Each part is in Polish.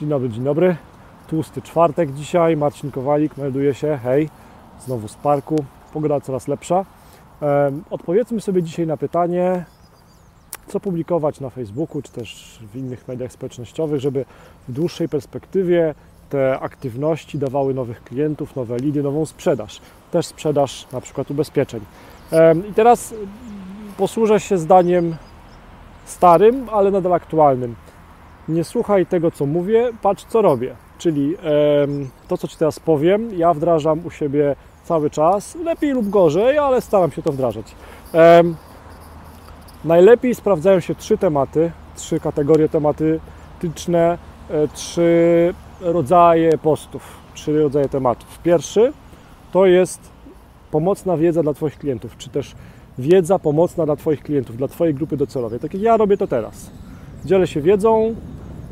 Dzień dobry, dzień dobry. Tłusty czwartek dzisiaj. Marcin Kowalik melduje się. Hej, znowu z parku. Pogoda coraz lepsza. Odpowiedzmy sobie dzisiaj na pytanie, co publikować na Facebooku czy też w innych mediach społecznościowych, żeby w dłuższej perspektywie te aktywności dawały nowych klientów, nowe lidy, nową sprzedaż. Też sprzedaż na przykład ubezpieczeń. I teraz posłużę się zdaniem starym, ale nadal aktualnym. Nie słuchaj tego, co mówię, patrz, co robię. Czyli to, co Ci teraz powiem, ja wdrażam u siebie cały czas, lepiej lub gorzej, ale staram się to wdrażać. Najlepiej sprawdzają się trzy tematy, trzy kategorie tematyczne, e, trzy rodzaje postów, trzy rodzaje tematów. Pierwszy to jest pomocna wiedza dla Twoich klientów, czy też wiedza pomocna dla Twoich klientów, dla Twojej grupy docelowej. Tak jak ja robię to teraz. Dzielę się wiedzą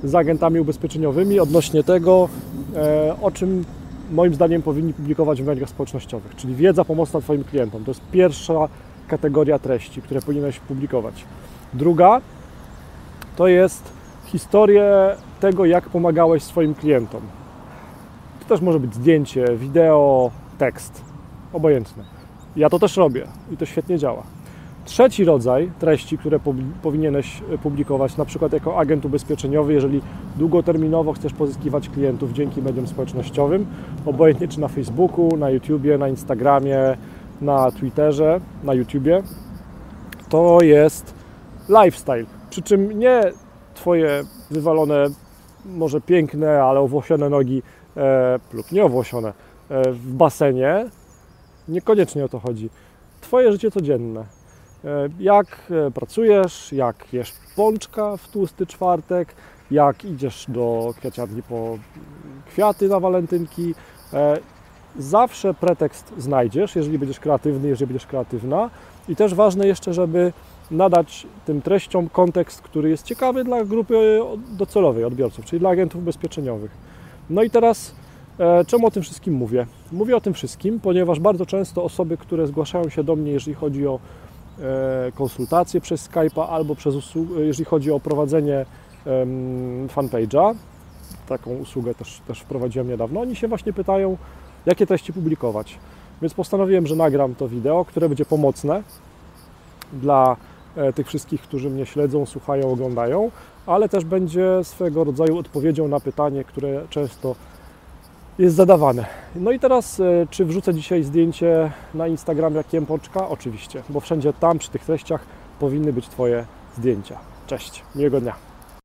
z agentami ubezpieczeniowymi odnośnie tego, e, o czym moim zdaniem powinni publikować w mediach społecznościowych, czyli wiedza pomocna Twoim klientom. To jest pierwsza kategoria treści, które powinieneś publikować. Druga to jest historię tego, jak pomagałeś swoim klientom. To też może być zdjęcie, wideo, tekst, obojętne. Ja to też robię i to świetnie działa. Trzeci rodzaj treści, które powi- powinieneś publikować, na przykład jako agent ubezpieczeniowy, jeżeli długoterminowo chcesz pozyskiwać klientów dzięki mediom społecznościowym, obojętnie czy na Facebooku, na YouTubie, na Instagramie, na Twitterze, na YouTubie, to jest lifestyle. Przy czym nie Twoje wywalone, może piękne, ale owłosione nogi e, lub nieowłosione e, w basenie. Niekoniecznie o to chodzi. Twoje życie codzienne. E, Jak e, pracujesz, jak jesz pączka w tłusty czwartek, jak idziesz do kwiaciarni po kwiaty na walentynki. E, Zawsze pretekst znajdziesz, jeżeli będziesz kreatywny, jeżeli będziesz kreatywna. I też ważne jeszcze, żeby nadać tym treściom kontekst, który jest ciekawy dla grupy docelowej odbiorców, czyli dla agentów ubezpieczeniowych. No i teraz czemu o tym wszystkim mówię? Mówię o tym wszystkim, ponieważ bardzo często osoby, które zgłaszają się do mnie, jeżeli chodzi o konsultacje przez Skype'a albo przez usłu- jeżeli chodzi o prowadzenie fanpage'a, taką usługę też, też wprowadziłem niedawno, oni się właśnie pytają, jakie treści publikować. Więc postanowiłem, że nagram to wideo, które będzie pomocne dla e, tych wszystkich, którzy mnie śledzą, słuchają, oglądają, ale też będzie swego rodzaju odpowiedzią na pytanie, które często jest zadawane. No i teraz, e, czy wrzucę dzisiaj zdjęcie na Instagram jak jem? Oczywiście, bo wszędzie tam przy tych treściach powinny być Twoje zdjęcia. Cześć, miłego dnia.